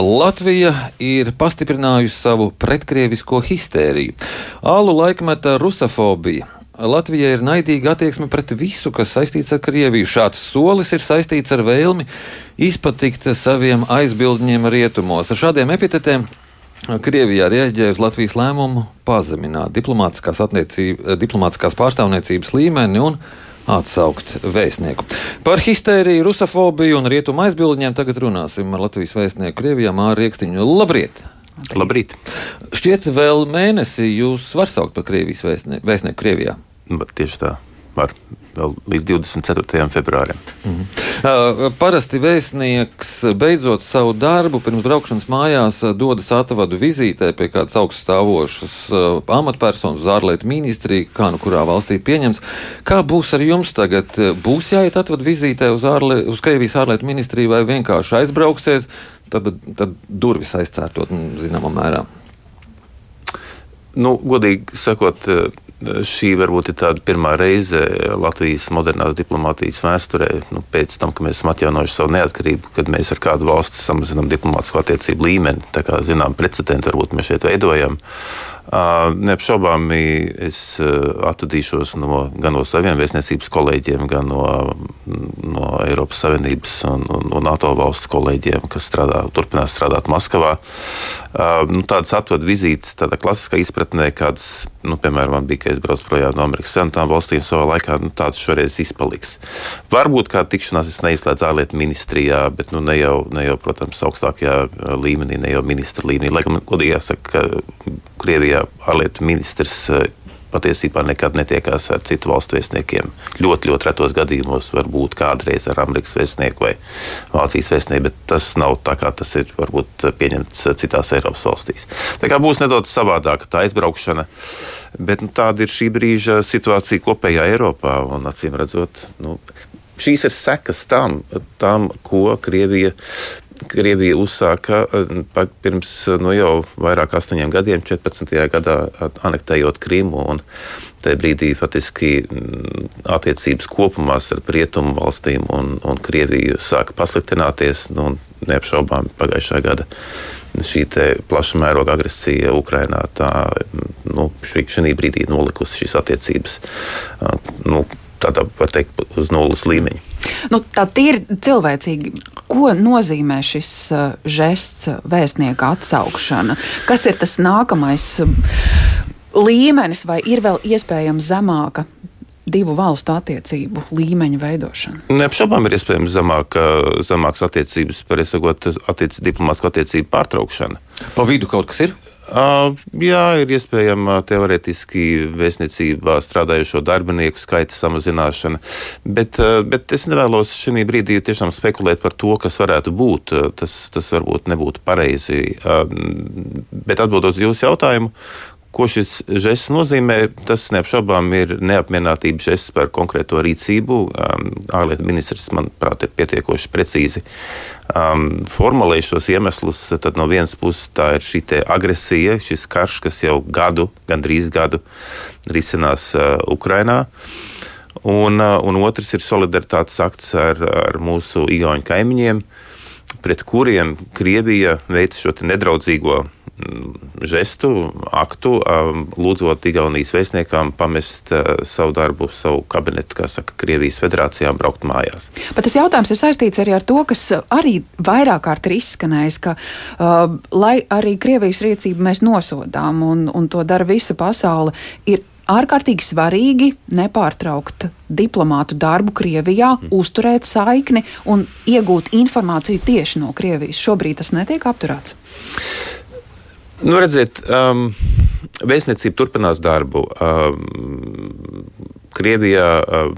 Latvija ir pastiprinājusi savu pretkrievisko histēriju. Alu laikmeta rusofobija. Latvija ir naidīga attieksme pret visu, kas saistīts ar Krieviju. Šāds solis ir saistīts ar vēlmi izpatikt saviem aizbildņiem rietumos. Ar šādiem epitetēm Krievijā reaģēja uz Latvijas lēmumu pazemināt diplomātiskās, diplomātiskās pārstāvniecības līmeni un atsaukt vēstnieku. Par histēriju, rusofobiju un rietumu aizbildņiem tagad runāsim ar Latvijas vēstnieku Krievijā Māru Riekstiņu. Labrīt! Labrīt! Šķiet, vēl mēnesi jūs var saukt par Krievijas vēstnieku, vēstnieku Krievijā. Tieši tā vēl līdz 24. februārim. -hmm. uh, parasti vēstnieks beidzot savu darbu pirms braukšanas mājās dodas atvadu vizītē pie kādas augststāvošas uh, amatpersonas ārlietu ministriju, kā nu kurā valstī pieņems. Kā būs ar jums tagad? Būs jāiet atvadu vizītē uz, ārli, uz Krievijas ārlietu ministriju vai vienkārši aizbrauksiet, tad, tad durvis aizcērtot zināmā mērā? Nu, godīgi sakot, šī varbūt ir tāda pirmā reize Latvijas modernās diplomātijas vēsturē, nu, pēc tam, kad mēs esam atjaunojuši savu neatkarību, kad mēs ar kādu valsti samazinām diplomātsko attiecību līmeni. Tā kā zinām, precedenti varbūt mēs šeit veidojam. Neapšaubāmi es atvadīšos no, gan no saviem vēstniecības kolēģiem, gan no, no Eiropas Savienības un, un, un NATO valsts kolēģiem, kas strādā, turpinās strādāt Maskavā. Nu, tādas atvadu vizītes, tādā klasiskā izpratnē, kādas, nu, piemēram, man bija, ka es braucu projām no Amerikas Savienotām valstīm savā laikā, nu, tāds šoreiz izpaliks. Varbūt kā tikšanās es neizslēdzu ārlietu ministrijā, bet nu, ne, jau, ne jau, protams, augstākajā līmenī, ne jau ministra līmenī. Lai gan godīgi jāsaka, ka Krievijā ārlietu ministrs eh, patiesībā nekad netiekās ar citu valstu vēstniekiem. Ļoti, ļoti retos gadījumos var būt kādreiz ar Amerikas vēstnieku vai Vācijas vēstnieku, bet tas nav tā, kā tas ir varbūt pieņemts citās Eiropas valstīs. Tā kā būs nedaudz savādāka tā aizbraukšana, bet nu, tāda ir šī brīža situācija kopējā Eiropā un acīm redzot. Nu, Šīs ir sekas tam, tam ko Krievija Krievija uzsāka eh, pirms nu, jau vairāk kā astoņiem gadiem, 14. gadā anektējot Krimu. Tajā brīdī faktiski mm, attiecības kopumā starp rietumu valstīm un, un Krieviju sāka pasliktināties. Nu, neapšaubām pagājušā gada šī plaša mēroga agresija Ukrainā tā, nu, šī brīdī nolikusi šīs attiecības. Nu, tādā, var teikt, uz nulles līmeņa. Nu, tā ir cilvēcīgi. Ko nozīmē šis uh, žests, vēstnieka atsaukšana? Kas ir tas nākamais uh, līmenis, vai ir vēl iespējams zemāka divu valstu attiecību līmeņa veidošana? Neapšaubām ir iespējams zemāka, zemāks attiecības, pareizi sakot, attiec, diplomātska attiecība pārtraukšana. Pa vidu kaut kas ir? Uh, jā, ir iespējama teorētiski vēstniecībā strādājošo darbinieku skaita samazināšana, bet, uh, bet es nevēlos šī brīdī tiešām spekulēt par to, kas varētu būt. Tas, tas varbūt nebūtu pareizi. Uh, bet atbildot uz jūsu jautājumu, Ko šis žests nozīmē? Tas neapšaubām ir neapmierinātības žests par konkrēto rīcību. Um, ārlietu ministrs, manuprāt, ir pietiekoši precīzi um, formulējis šos iemeslus. Tad no vienas puses tā ir šī agresija, šis karš, kas jau gadu, gandrīz gadu risinās uh, Ukrainā. Un, uh, un otrs ir solidaritātes akts ar, ar mūsu igauņu kaimiņiem, pret kuriem Krievija veic šo nedraudzīgo žestu, aktu, lūdzot Igaunijas vēstniekām pamest savu darbu, savu kabinetu, kā saka, Krievijas federācijā braukt mājās. Bet tas jautājums ir saistīts arī ar to, kas arī vairāk kārt ir izskanējis, ka, uh, lai arī Krievijas rīcību mēs nosodām un, un to dara visa pasaule, ir ārkārtīgi svarīgi nepārtraukt diplomātu darbu Krievijā, mm. uzturēt saikni un iegūt informāciju tieši no Krievijas. Šobrīd tas netiek apturēts. Nu, redziet, um, vēstniecība turpinās darbu. Um, Krievijā um,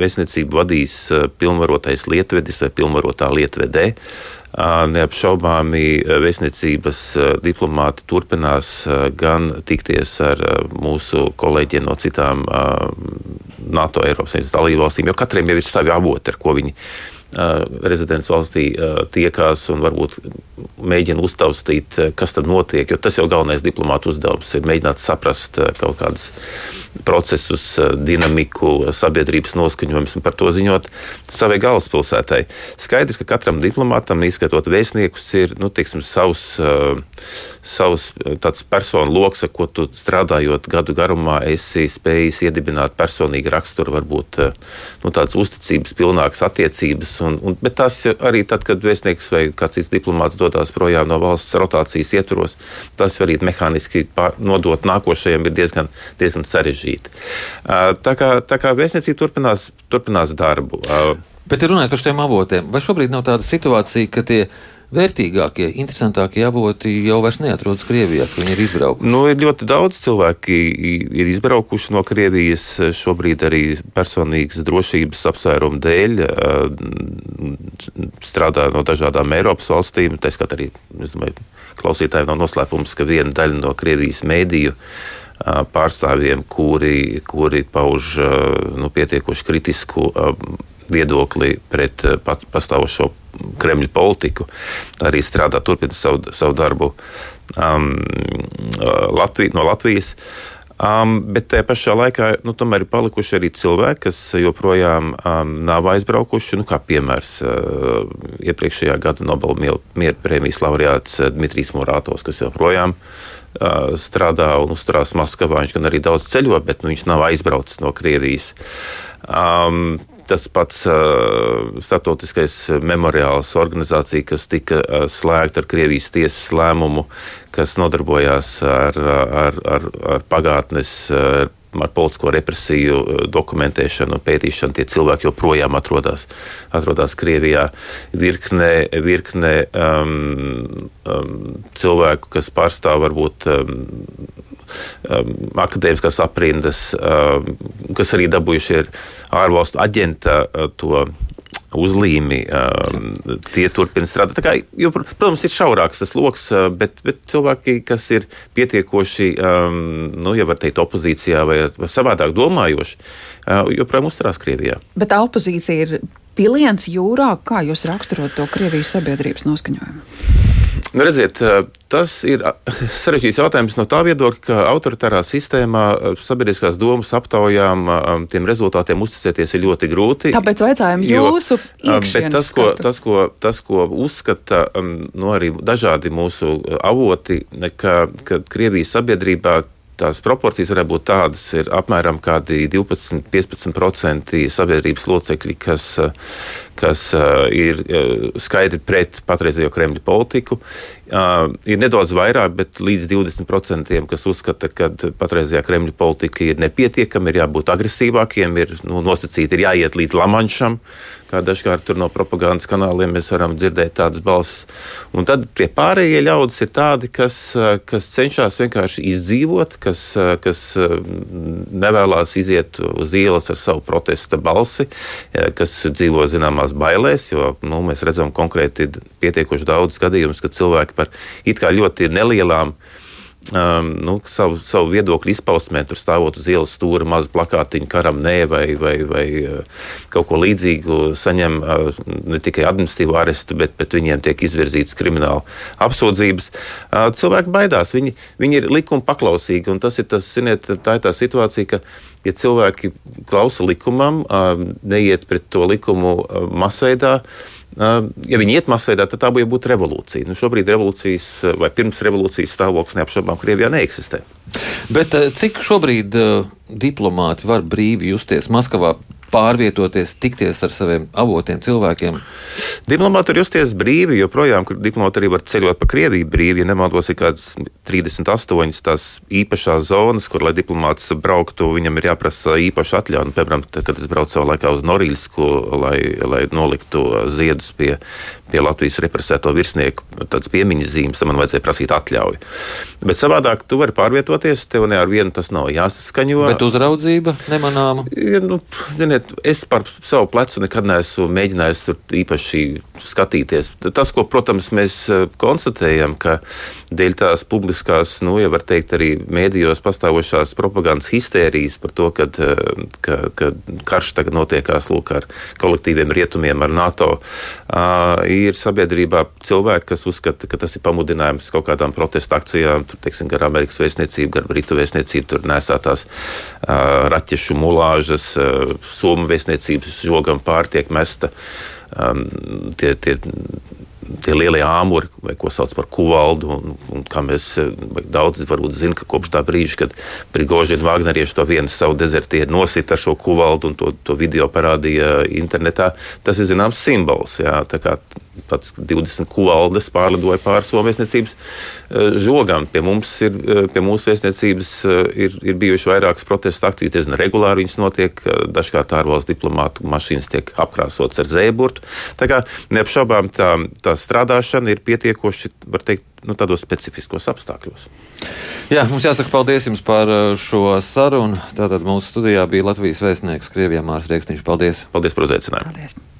vēstniecību vadīs uh, pilnvarotais lietvedis vai pilnvarotā lietvedē. Uh, neapšaubāmi uh, vēstniecības diplomāti turpinās gan tikties ar mūsu kolēģiem no citām NATO Eiropas Savienības dalībvalstīm, jo katram jau ir savi avoti, ar ko viņi rezidents valstī tiekās un varbūt mēģina uztaustīt, kas tad notiek. Jo tas jau galvenais diplomāta uzdevums ir mēģināt saprast kaut kādas procesus, dinamiku, sabiedrības noskaņojumus un par to ziņot savai galvaspilsētai. Skaidrs, ka katram diplomātam, izskatot vēstniekus, ir nu, tiksim, savs, savs personu lokus, ar ko tu strādājot gadu garumā, esi spējis iedibināt personīgu raksturu, varbūt nu, tādas uzticības pilnākas attiecības. Un, un, bet tas arī tad, kad vēstnieks vai kāds cits diplomāts dodas projām no valsts rotācijas ietvaros, tas arī mehāniski nodot nākošajam ir diezgan, diezgan sarežģīti. Tā kā, tā kā vēstniecība turpinās, turpinās darbu. Bet runājot par šiem avotiem, vai šobrīd nav tāda situācija, ka tie vērtīgākie, interesantākie avoti jau vairs neatrodas Krievijā, ka viņi ir izbraukuši? Nu, ir ļoti daudz cilvēki ir izbraukuši no Krievijas šobrīd arī personīgas drošības apsvērumu dēļ. Strādā no dažādām Eiropas valstīm, tā skaitā arī, es domāju, klausītājiem nav noslēpums, ka viena daļa no Krievijas mēdīju pārstāvjiem, kuri, kuri pauž nu, pietiekoši kritisku viedokli pret pastāvošo Kremļa politiku, arī strādā, turpina savu, savu darbu um, Latvij, no Latvijas. Um, bet tajā pašā laikā nu, tomēr ir palikuši arī cilvēki, kas joprojām um, nav aizbraukuši. Nu, kā piemērs, uh, iepriekšējā gada Nobela miera prēmijas laureāts Dmitrijs Morātovs, kas joprojām uh, strādā un uzturās Maskavā. Viņš gan arī daudz ceļo, bet nu, viņš nav aizbraucis no Krievijas. Um, Tas pats uh, starptautiskais memoriāls organizācija, kas tika uh, slēgta ar Krievijas tiesas lēmumu, kas nodarbojās ar, ar, ar, ar pagātnes. Uh, ar politisko represiju dokumentēšanu un pētīšanu. Tie cilvēki joprojām atrodas, atrodas Krievijā. Virkne, virkne um, um, cilvēku, kas pārstāv varbūt um, akadēmiskās aprindas, um, kas arī dabūjuši ārvalstu aģenta uh, to uzlīmi, um, tie turpina strādāt. Kā, jo, protams, ir šaurāks tas lokus, uh, bet, bet cilvēki, kas ir pietiekoši, um, nu, ja var teikt, opozīcijā vai, vai savādāk domājoši, uh, joprojām uzturās Krievijā. Bet tā opozīcija ir piliens jūrā. Kā jūs raksturot to Krievijas sabiedrības noskaņojumu? Nu, redziet, tas ir sarežģīts jautājums no tā viedokļa, ka autoritārā sistēmā sabiedriskās domas aptaujām tiem rezultātiem uzticēties ir ļoti grūti. Tāpēc vaicājam jūsu iekšienes tas, ko, tas, ko, tas, ko uzskata nu, arī dažādi mūsu avoti, ka, ka Krievijas sabiedrībā tās proporcijas varētu būt tādas, ir apmēram 12-15% sabiedrības locekļi, kas, kas ir skaidri pret patreizējo Kremļa politiku. Ir nedaudz vairāk, bet līdz 20%, kas uzskata, ka patreizējā Kremļa politika ir nepietiekama, ir jābūt agresīvākiem, ir nu, nosacīti, ir jāiet līdz Lamanšam, kā dažkārt no propagandas kanāliem mēs varam dzirdēt tādas balsis. Un tad tie pārējie ļaudis ir tādi, kas, kas cenšas vienkārši izdzīvot, kas, kas nevēlas iziet uz ielas ar savu protesta balsi, kas dzīvo zināmās bailēs, jo nu, mēs redzam konkrēti pietiekoši daudz gadījumus, kad cilvēki par it kā ļoti nelielām um, nu, savu, savu viedokļu izpausmē, tur stāvot uz ielas stūra, mazu plakātiņu karam, nē, vai, vai, vai uh, kaut ko līdzīgu, saņem uh, ne tikai administratīvu arestu, bet, bet viņiem tiek izvirzītas krimināla apsūdzības. Uh, cilvēki baidās, viņi, viņi ir likuma paklausīgi, un tas ir tas, ziniet, tā ir tā situācija, ka ja cilvēki klausa likumam, neiet pret to likumu masveidā, Ja viņi iet masveidā, tad tā bija būt revolūcija. Nu, šobrīd revolūcijas vai pirms revolūcijas stāvoklis neapšaubām Krievijā neeksistē. Bet cik šobrīd diplomāti var brīvi justies Maskavā? pārvietoties, tikties ar saviem avotiem, cilvēkiem? Diplomāti var justies brīvi, joprojām diplomāti arī var ceļot pa Krieviju brīvi. Ja nemaldos, ir kādas 38 tās īpašās zonas, kur, lai diplomāts brauktu, viņam ir jāprasa īpaša atļauja. Piemēram, tad, kad es braucu savā laikā uz Norilsku, lai, lai noliktu ziedus pie, pie Latvijas represēto virsnieku tādas piemiņas zīmes, tad man vajadzēja prasīt atļauju. Bet savādāk tu vari pārvietoties, tev ne ar vienu tas nav jāsaskaņo. Bet uzraudzība nemanāma? Ir, nu, ziniet, es par savu plecu nekad neesmu mēģinājis tur īpaši skatīties. Tas, ko, protams, mēs eh, konstatējam, ka dēļ tās publiskās, nu, ja var teikt, arī mēdījos pastāvošās propagandas histērijas par to, kad, eh, ka, ka karš tagad notiekās lūk ar kolektīviem rietumiem, ar NATO, ir sabiedrībā cilvēki, kas uzskata, ka tas ir pamudinājums kaut kādām protesta akcijām, tur, teiksim, gar Amerikas vēstniecību, gar Britu vēstniecību, tur nesātās raķešu mulāžas, Somu vēstniecības žogam pārtiek mesta tie, tie, tie lielie āmuri, vai ko sauc par kuvaldu, un, un kā mēs daudz varbūt zinām, ka kopš tā brīža, kad Prigožina Vāgnerieši to vienu savu dezertieru nosita ar šo kuvaldu un to, to video parādīja internetā, tas ir zināms simbols. Jā, pats 20 kuvaldes pārlidoja pāri Somijas vēstniecības eh, žogam. Pie mums ir, eh, pie mūsu vēstniecības eh, ir, ir bijušas vairākas protesta akcijas, diezgan regulāri viņas notiek. Dažkārt ārvalstu diplomātu mašīnas tiek apkrāsotas ar zēburtu. Tā kā neapšaubām tā, tā strādāšana ir pietiekoši, var teikt, nu, tādos specifiskos apstākļos. Jā, mums jāsaka paldies jums par šo sarunu. Tātad mūsu studijā bija Latvijas vēstnieks Krievijā Mārs Rieksniņš. Paldies! Paldies par uzaicinājumu! Paldies.